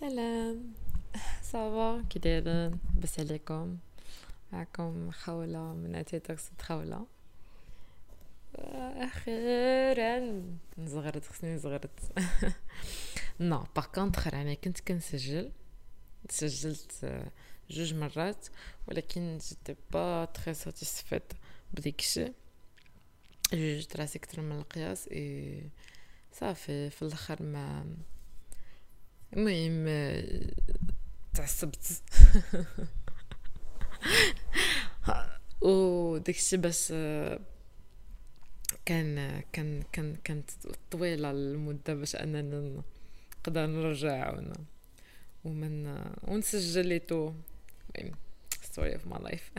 سلام. ça va كي دايرين لاباس عليكم معكم خولة من اتيتكس خولة أخيرا. زغرت خصني زغرت non par contre أنا كنت كنسجل. سجلت جوج مرات ولكن جيت pas très satisfaite بديك الشيء. jugeيت راسي كتر من القياس إي صافي. في الأخر ما المهم تعصبت. و داكشي باش كان كان كان كانت طويلة المدة باش أننا نقدر نرجع ون ومن ونسجل ليتو المهم ستوري اوف ماي لايف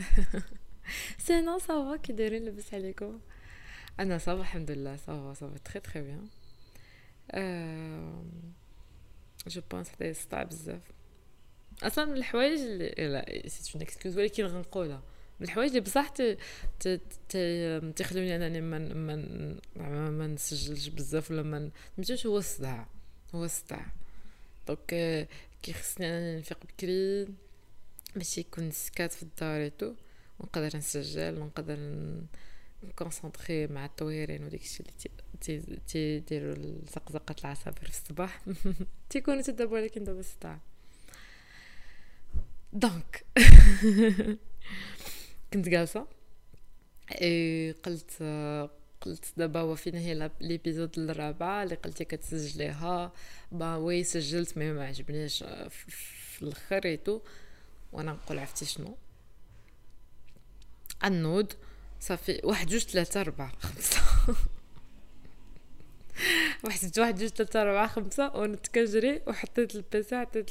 سينو صافا كي دايرين لاباس عليكم؟ أنا ça va الحمد لله ça va ça va très très bien je pense حتى صعب بزاف أصلا من الحوايج اللي là c'est une excuse ولكن غنقولها من الحوايج اللي بصح تخلوني انني ما ما ما نسجلش بزاف ولا ما نمشيش هو الصداع هو الصداع donc كي خصني انني نفيق بكري باش يكون سكات في الدار tout ونقدر نسجل ونقدر نconcentrer مع الطويرات وديك الشيء اللي تيديروا زقزقة العصافير في الصباح. تيكونوا تدربوا ولكن دابا الصداع donc. كنت جالسة. قلت قلت دابا هو فين هي l'épisode الرابعه اللي قلتي كتسجليها؟ bah oui سجلت mais ما عجبنيش في الأخر et tout وأنا نقول عرفتي شنو؟ أنوض صافي واحد جوج ثلاثة أربعة. خمسة واحد واحد جوج ثلاثة أربعة خمسة ونضت كنجري وحطيت ال PC حطيت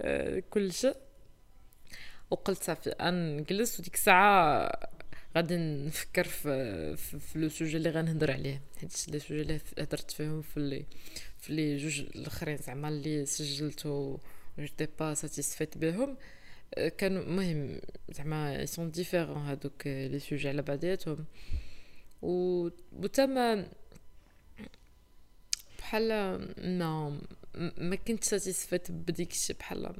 آه، كل شيء. وقلت صافي نجلس وديك الساعة غادي نفكر في في, le sujet اللي غنهضر عليه. حيت les sujets اللي هضرت فيهم في لي في لي جوج الأخرين زعما اللي سجلتو j'étais pas satisfaite بهم. كانوا مهم زعما sont différents هادوك les sujets على بعضياتهم. و وتم بحال ما ما كنت satisfaite بديك الشيء بحال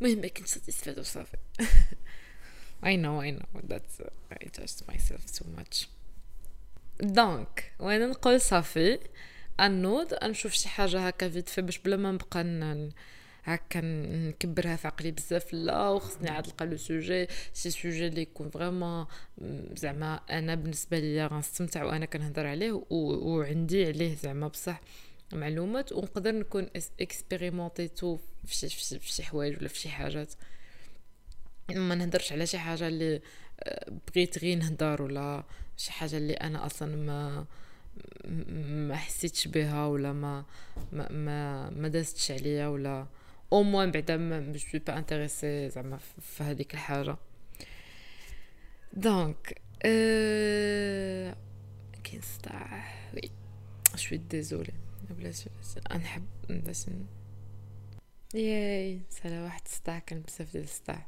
المهم ما كنت satisfaite وصافي. I know I know that's uh, I judged myself too much. donc وأنا نقول صافي أنوض نشوف شي حاجة هكا vite fait باش بلا ما نبقى هكا نكبرها في عقلي بزاف لا وخصني عاد نلقى le sujet شي sujet اللي يكون vraiment زعما أنا بالنسبة ليا غنستمتع وأنا كنهضر عليه وعندي عليه زعما بصح معلومات ونقدر نكون expérimenterيتو في شي في شي حوايج ولا في شي حاجات. ما نهضرش على شي حاجة اللي آه، بغيت غير نهضر ولا شي حاجة اللي أنا أصلا ما ما حسيتش بها ولا ما ما ما, ما دازتش عليا ولا أو موان بعدا ما سوي با انتريسي زعما في هذيك الحاجة. دونك أه... كاين صداع. وي شوي ديزولي بلاش نحب باش ياي سالا واحد صداع كان بزاف ديال الصداع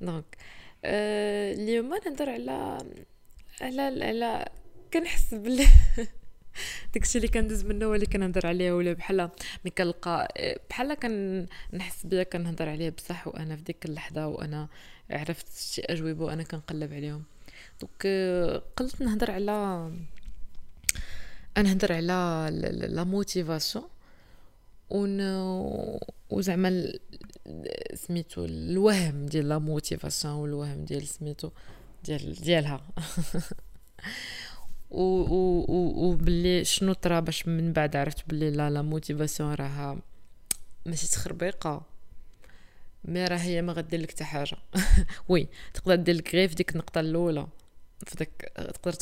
donc أه اليوم نهضر على على على كنحس بلي داكشي اللي كندوز منه هو اللي كنهضر عليه ولا بحال ملي كنلقى بحال كنحس بيا كنهضر عليه بصح وأنا في ديك اللحظة وأنا عرفت شي أجوبة وأنا كنقلب عليهم. donc قلت نهضر على نهضر على la motivation ون وزعما سميتو الوهم ديال la motivation والوهم ديال سميتو ديال ديالها. و و و وبلي شنو طرا باش من بعد عرفت بلي لا la motivation راها ماشي تخربيقة. mais راه هي ما غدير لك حتى حاجة. oui تقدر دير لك غير في ديك النقطة الأولى. في داك تقدر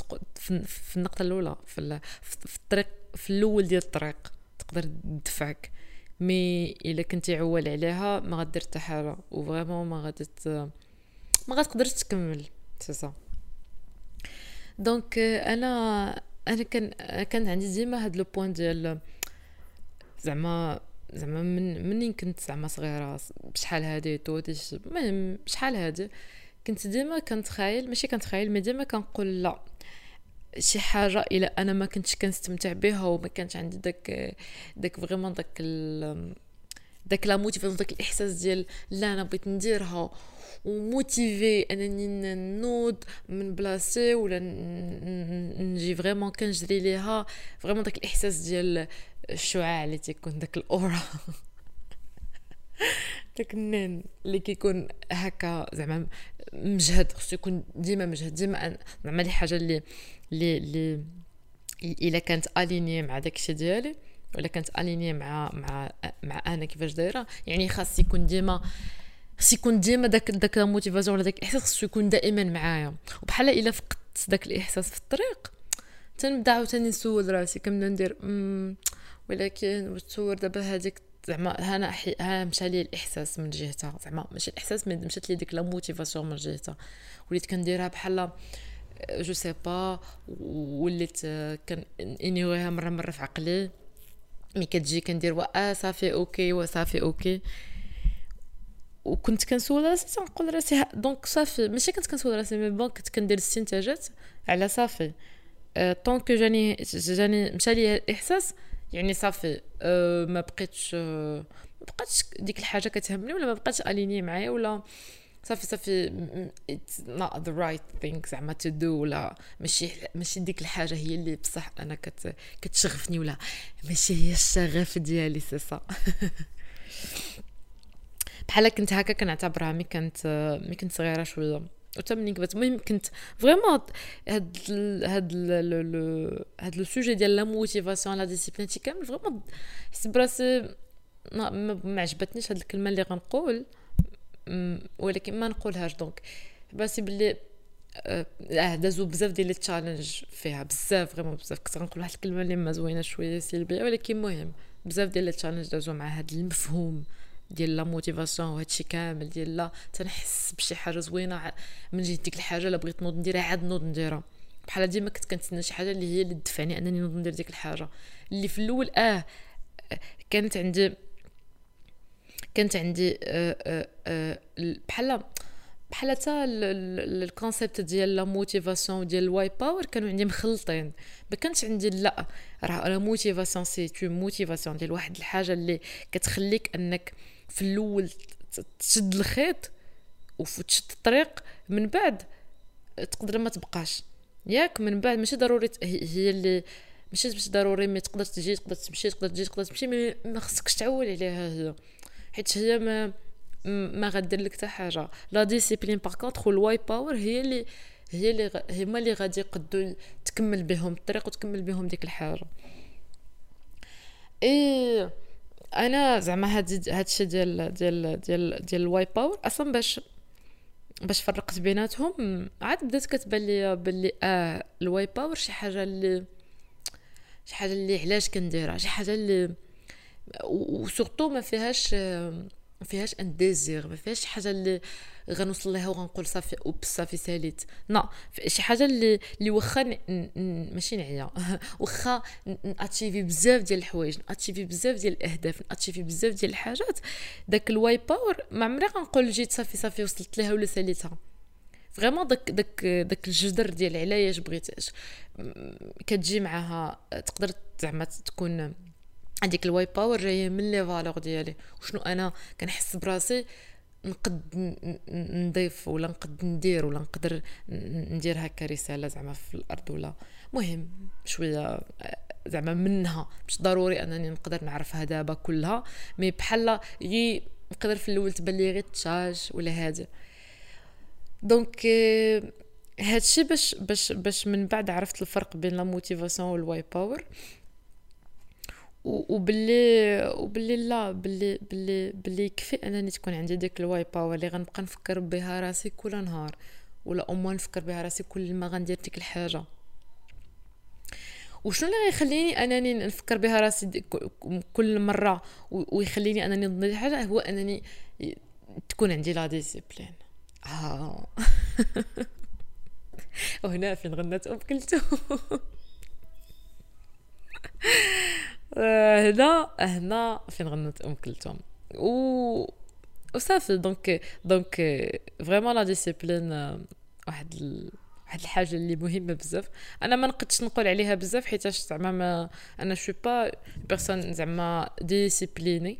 في النقطة الأولى في, في الطريق في الأول ديال الطريق تقدر تدفعك. mais إلا كنتي عوال عليها ما غدير حتى حاجة و vraiment ما غادي ما غتقدرش تكمل c'est ça donc أنا أنا كان كان عندي ديما هاد le point ديال زعما زعما من منين كنت زعما صغيرة بشحال هادي تو بشحال هادي؟ كنت ديما كنتخايل ماشي كنتخايل mais ديما كنقول لا. شي حاجة إلى أنا ما كنتش كنستمتع بها وما كانش عندي داك داك vraiment داك داك la motivation داك الإحساس ديال لا أنا بغيت نديرها و motivé أنني نوض من بلاصتي ولا نجي vraiment كنجري ليها. vraiment داك الإحساس ديال الشعاع اللي تيكون داك ال aura. النين اللي كيكون هكا زعما مجهد خصو يكون ديما مجهد ديما زعما لي حاجة اللي اللي اللي إلا كانت aligné مع داكشي ديالي ولا كانت aligné مع مع مع أنا كيفاش دايرة يعني خاص يكون ديما خص يكون ديما داك داك ال motivation ولا داك الإحساس خصو يكون دائما معايا. وبحال إلا فقدت داك الإحساس في الطريق تنبدأ عاوتاني نسول راسي كنبدا ندير ولكن واش تصور دابا هذيك زعما أنا ها مشى لي الاحساس من جهتها. زعما ماشي الاحساس مشات لي ديك la motivation من جهتها. وليت كنديرها بحال je sais pas وليت كان انيويها مره مرة في عقلي. mais كتجي كندير وا صافي okay وصافي okay وكنت كنسول راسي تنقول راسي donc صافي ماشي كنت كنسول راسي mais bon كنت كندير الاستنتاجات على صافي donc جاني جاني مشى لي الاحساس يعني صافي أه ما بقيتش أه ما بقاتش ديك الحاجة كتهمني ولا ما بقاتش aligné معايا ولا صافي صافي it's not the right thing زعما to do ولا ماشي ماشي ديك الحاجة هي اللي بصح أنا كت كتشغفني ولا ماشي هي الشغف ديالي سي صا بحال كنت هكا كنعتبرها mais كنت مي كنت صغيرة شوية. وتا ملي كبرت المهم كنت vraiment هاد هاد هاد le sujet ديال la motivation la discipline تي كامل vraiment حسيت براسي ما, عجبتنيش هاد الكلمة اللي غنقول. ولكن ما نقولهاش. donc باسي بلي آه دازو بزاف ديال ال challenge فيها. بزاف vraiment بزاف. كنت غنقول واحد الكلمة اللي ما زوينة شوية سلبية ولكن مهم. بزاف ديال ال challenge دازو مع هاد المفهوم. ديال la motivation وهادشي كامل ديال لا تنحس بشي حاجة زوينة من جهة ديك الحاجة لا بغيت نوض نديرها عاد نوض نديرها. بحال ديما كنت كنتسنى شي حاجة اللي هي اللي تدفعني أنني نوض ندير ديك الحاجة. اللي في الأول آه كانت عندي كانت عندي آه، آه، آه، بحال بحال حتى ال concept ديال la motivation ديال ال why power كانوا عندي مخلطين. ما كانش عندي لا راه la motivation c'est tout motivation ديال واحد الحاجة اللي كتخليك أنك في الأول تشد الخيط وتشد الطريق من بعد تقدر ما تبقاش. ياك من بعد ماشي ضروري هي اللي ماشي ماشي ضروري mais تقدر تجي تقدر تمشي تقدر تجي تقدر تمشي ما خصكش تعول عليها هي. حيت هي ما ما غدير لك حتى حاجة. la discipline par contre ال why power هي اللي هي اللي هما اللي غادي يقدو تكمل بهم الطريق وتكمل بهم ديك الحاجة. اي أنا زعما هاد هادشي ديال ديال ديال ديال ال why power أصلا باش باش فرقت بيناتهم عاد بدات كتبان لي بلي آه ال why power شي حاجة اللي شي حاجة اللي علاش كنديرها شي حاجة اللي و surtout ما فيهاش ما فيهاش un désir ما فيهاش حاجة اللي غنوصل لها وغنقول صافي oops صافي ساليت. نا شي حاجة اللي اللي واخا ماشي نعيا. واخا ناتشيفي بزاف ديال الحوايج ناتشيفي بزاف ديال الأهداف ناتشيفي بزاف ديال الحاجات. داك ال why power ما عمري غنقول جيت صافي صافي وصلت لها ولا ساليتها. vraiment داك داك داك الجدر ديال علاش بغيت كتجي معاها تقدر زعما تكون هذيك ال why power جاية من les valeurs ديالي. وشنو أنا كنحس براسي نقد نضيف ولا نقد ندير ولا نقدر ندير هكا رسالة زعما في الأرض ولا. مهم شوية زعما منها. مش ضروري أنني نقدر نعرفها دابا كلها mais بحال غي نقدر في الأول تبان لي غير تشاج ولا هذا donc هادشي باش باش باش من بعد عرفت الفرق بين la motivation وال why power. وباللي وباللي لا باللي باللي باللي يكفي أنني تكون عندي ديك ال why power اللي غنبقى نفكر بها راسي كل نهار ولا اوما نفكر بها راسي كل ما غندير ديك الحاجة. وشنو اللي غيخليني أنني نفكر بها راسي كل مرة ويخليني أنني نضيع حاجة هو أنني تكون عندي la discipline. آه. وهنا فين غنات ام كلثوم هنا هنا فين غنت أم كلثوم. و وصافي donc donc vraiment la discipline واحد ال... واحد الحاجة اللي مهمة بزاف. أنا ما نقدش نقول عليها بزاف حيت زعما ما أنا suis pas personne زعما disciplinée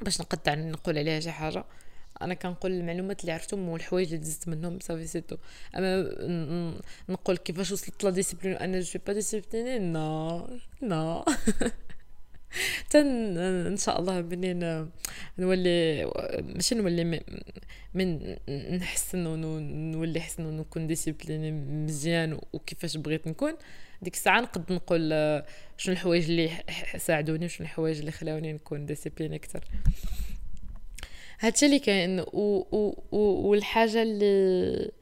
باش نقطع نقول عليها شي حاجة. أنا كنقول المعلومات اللي عرفتهم والحوايج اللي دزت منهم صافي c'est tout أما نقول كيفاش وصلت la discipline أنا je pas disciplinée non non تن إن شاء الله منين نولي ماشي نولي من نحسن ونولي حسن ونكون disciplinée مزيان وكيفاش بغيت نكون. ديك الساعة نقد نقول شنو الحوايج اللي ساعدوني وشنو الحوايج اللي خلاوني نكون disciplinée أكثر. هادشي اللي كاين و, و, و, والحاجة اللي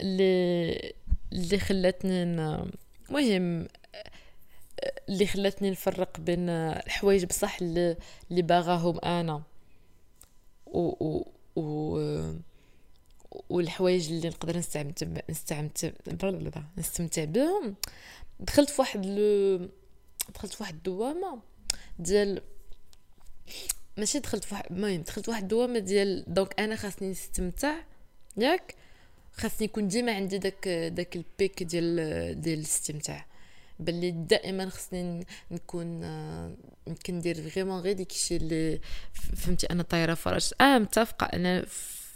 اللي اللي خلاتني مهم اللي خلاتني نفرق بين الحوايج بصح اللي, اللي باغاهم أنا و, و, و والحوايج اللي نقدر نستمتع نستمتع نستمتع بهم. دخلت في واحد لو دخلت في واحد الدوامة ديال ماشي دخلت في واحد المهم دخلت واحد الدوامة ديال دونك أنا خاصني نستمتع ياك؟ خاصني يكون ديما عندي داك داك البيك ديال ديال الاستمتاع. باللي دائما خصني نكون كندير فريمون غير ديك الشيء اللي فهمتي أنا طايرة فرج. آه متفقة. أنا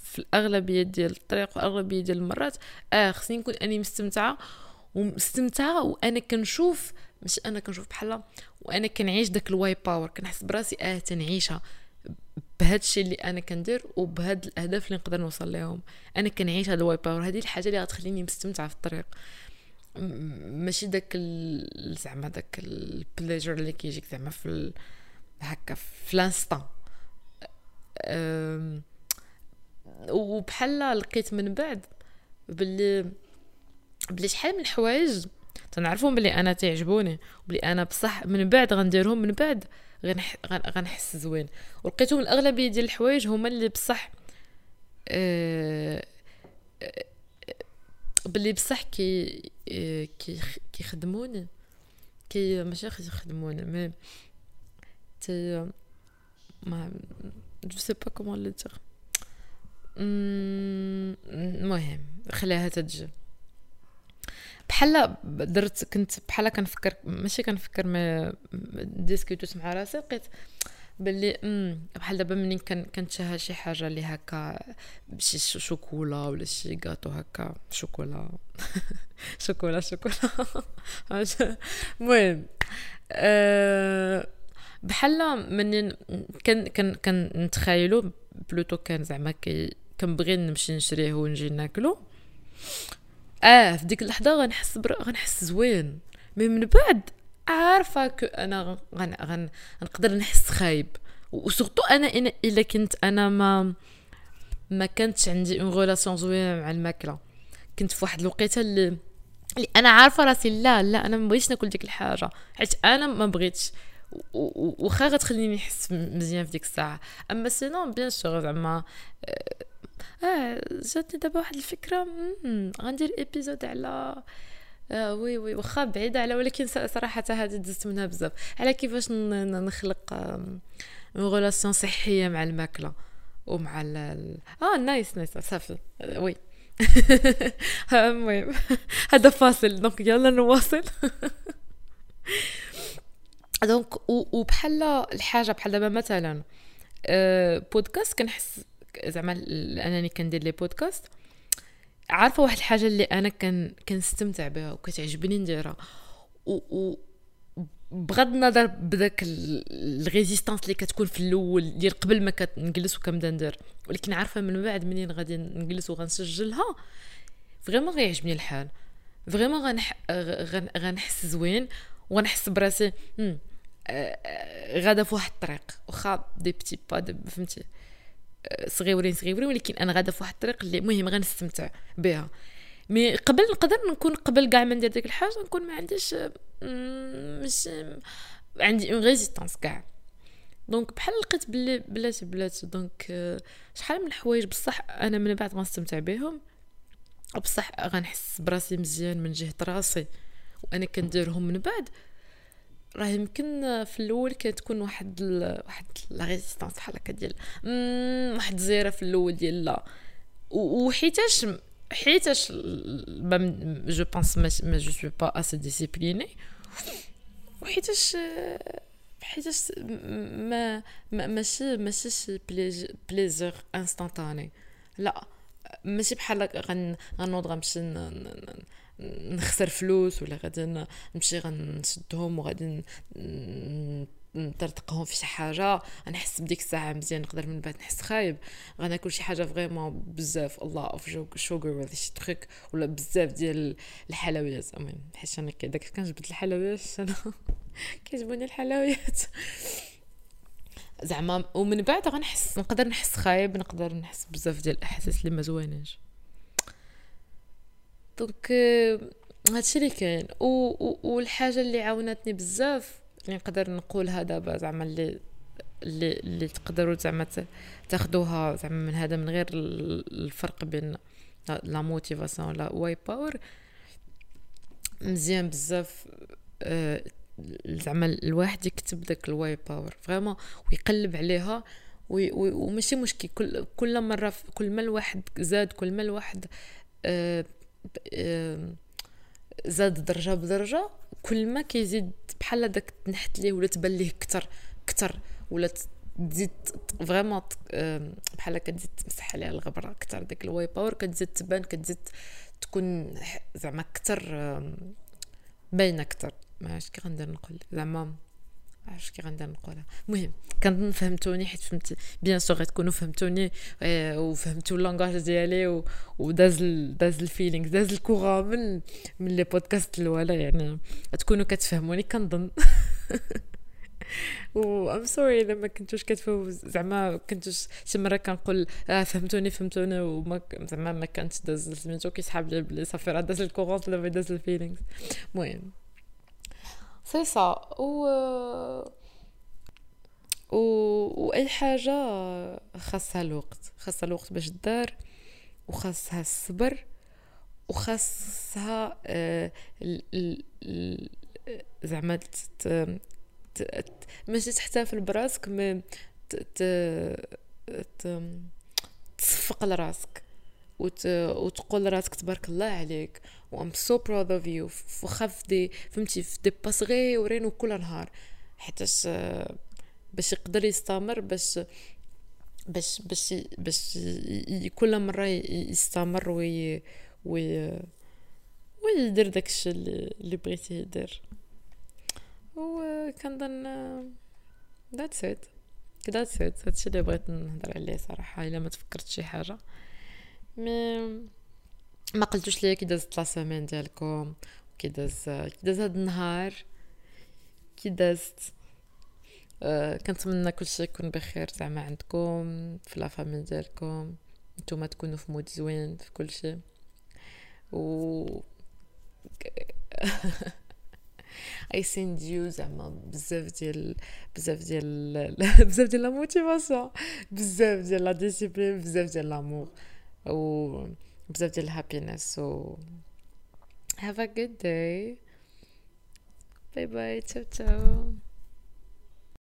في الأغلبية ديال الطريق والأغلبية ديال المرات آه خصني نكون أني مستمتعة ومستمتعة وأنا كنشوف مش أنا كنشوف بحال وأنا كنعيش داك الواي باور كنحس براسي آه تنعيشها بهذا الشيء اللي أنا كندير وبهاد الأهداف اللي نقدر نوصل لهم أنا كنعيش هذا ال why power هذه الحاجة اللي غتخليني مستمتعة في الطريق. ماشي داك زعما داك ال pleasure اللي كيجيك زعما في هكا في l'instant وبحال لقيت من بعد باللي بلي شحال من الحوايج تنعرفهم بلي أنا تعجبوني وبلي أنا بصح من بعد غنديرهم من بعد غنح... غنحس زوين. ولقيتهم الأغلبية ديال الحوايج هما اللي بصح أه... باللي بصح كي كي كيخدموني. كي ماشي يخدموني مي تي ما جو سي با كومون لو دير. المهم خليها تجي بحال درت كنت بحال كنفكر ماشي كنفكر ما ديسكوتوس مع راسي لقيت باللي بحال دابا ملي كنتشهى شي حاجة اللي هكا شي شوكولا ولا شي غاتو هكا شوكولا. شوكولا شوكولا. المهم أه بحال من كان كان كنتخيلو بلوتو كان زعما كنبغي نمشي نشريه ونجي ناكلو. آه في ديك اللحظة غنحس بر... غنحس زوين. mais من بعد عارفة que أنا غن... غن... غنقدر نحس خايب. و surtout أنا إن إلا كنت أنا ما ما كانتش عندي une relation زوينة مع الماكلة. كنت في واحد الوقيتة اللي اللي أنا عارفة راسي لا لا أنا ما بغيتش ناكل ديك الحاجة. حيت أنا ما بغيتش. وخا غتخليني نحس مزيان في ديك الساعة. أما sinon bien sûr زعما آه جاتني دابا واحد الفكرة غندير épisode على آه oui oui واخا بعيدة على ولكن صراحة هذه دزت منها بزاف. على كيفاش نخلق une relation صحية مع الماكلة ومع ال آه nice nice صافي. oui. المهم. هذا فاصل donc يلا نواصل. donc وبحال الحاجة بحال دابا مثلا آه بودكاست كنحس زعما أنني كندير les podcasts. عارفة واحد الحاجة اللي أنا كان كنستمتع بها وكتعجبني نديرها. و, و بغض النظر بداك ال résistance اللي كتكون في الأول ديال قبل ما كنجلس وكنبدا ندير. ولكن عارفة من بعد منين غادي نجلس وغنسجلها؟ vraiment غيعجبني الحال. vraiment غنح غن... غنحس زوين وغنحس براسي آه، آه، غادا في واحد الطريق. واخا des petits pas فهمتي. صغيورين صغيورين ولكن أنا غادا في واحد الطريق اللي المهم غنستمتع بها. mais قبل نقدر نكون قبل كاع ما ندير ديك الحاجة نكون ما عنديش مش عندي une résistance كاع. donc بحال لقيت بلي بلاتي بلاتي donc شحال من الحوايج بصح أنا من بعد غنستمتع بهم وبصح غنحس براسي مزيان من جهة راسي وأنا كنديرهم من بعد. راه يمكن في الأول كانت تكون واحد ال... واحد la résistance بحال هكا ديال واحد الزيرة في الأول ديال لا. وحيتاش حيتاش je pense ما je suis pas assez disciplinée وحيتاش حيتاش ما ما ماشي ماشي شي plaisir instantané لا ماشي بحال غن غنوض غنمشي نخسر فلوس ولا غادي نمشي غنشدهم وغادي نطرطقهم في شي حاجة. غنحس بديك الساعة مزيان نقدر من بعد نحس خايب. غناكل شي حاجة vraiment بزاف. a lot of sugar ولا شي truc ولا بزاف ديال الحلويات. المهم حيت أنا داك كنجبد الحلويات. أنا كيعجبوني الحلويات. زعما ومن بعد غنحس نقدر نحس خايب نقدر نحس بزاف ديال الأحاسيس اللي ما زوينينش. donc هادشي اللي كاين. والحاجة اللي عاونتني بزاف اللي نقدر نقولها دابا زعما اللي اللي اللي تقدروا زعما تاخذوها زعما من هذا من غير الفرق بين la motivation ولا why power مزيان بزاف آه، زعما الواحد يكتب داك ال why power vraiment ويقلب عليها وماشي مشكل. كل كل مرة كل ما الواحد زاد كل ما الواحد آه، زاد درجة بدرجة كل ما كيزيد بحال داك تنحت ليه ولا تبان ليه كتر كتر ولا تزيد vraiment بحال كتزيد تمسح عليها الغبرة كتر داك ال why power كتزيد تبان كتزيد تكون زعما كتر باينة كتر. ما عرفتش كي غندير نقول زعما عرفتش كي غندير نقولها المهم كنظن فهمتوني حيت فهمت bien sûr غتكونوا فهمتوني آه، وفهمتوا ال langage ديالي وداز داز ال feeling داز الكوغا من من les podcasts الاولى يعني تكونوا كتفهموني كنظن و I'm sorry اذا ما كنتوش كتفهموا زعما كنتوش شي مره كنقول آه فهمتوني فهمتوني وما زعما ما كانتش داز سميتو كيسحاب لي بلي صافي راه داز ال courant ولا داز ال feeling المهم سي سا و و واي حاجة خاصها الوقت. خاصها الوقت باش دار وخاصها الصبر وخاصها آه، زعما ماشي تحتفل براسك مي تصفق لراسك. وت... وتقول لراسك تبارك الله عليك. و I'm so proud of you. واخا في دي فهمتي في دي با صغيورين وكل نهار. حيتاش باش يقدر يستمر باش باش باش باش كل مرة يستمر وي وي ويدير داكشي اللي بغيتي يدير. و كنظن that's it that's it هادشي اللي بغيت نهضر عليه صراحة إلا ما تفكرت شي حاجة. mais ما قلتوش ليا كي دازت la semaine ديالكم كي داز كي داز هاد النهار كي دازت أه كنتمنى كلشي يكون بخير زعما عندكم في la famille ديالكم نتوما تكونوا في mood زوين في كلشي و I send you زعما بزاف ديال بزاف ديال بزاف ديال la motivation بزاف ديال la discipline بزاف ديال l'amour و بزاف ديال الهابينس و have a good day باي باي تشاو تشاو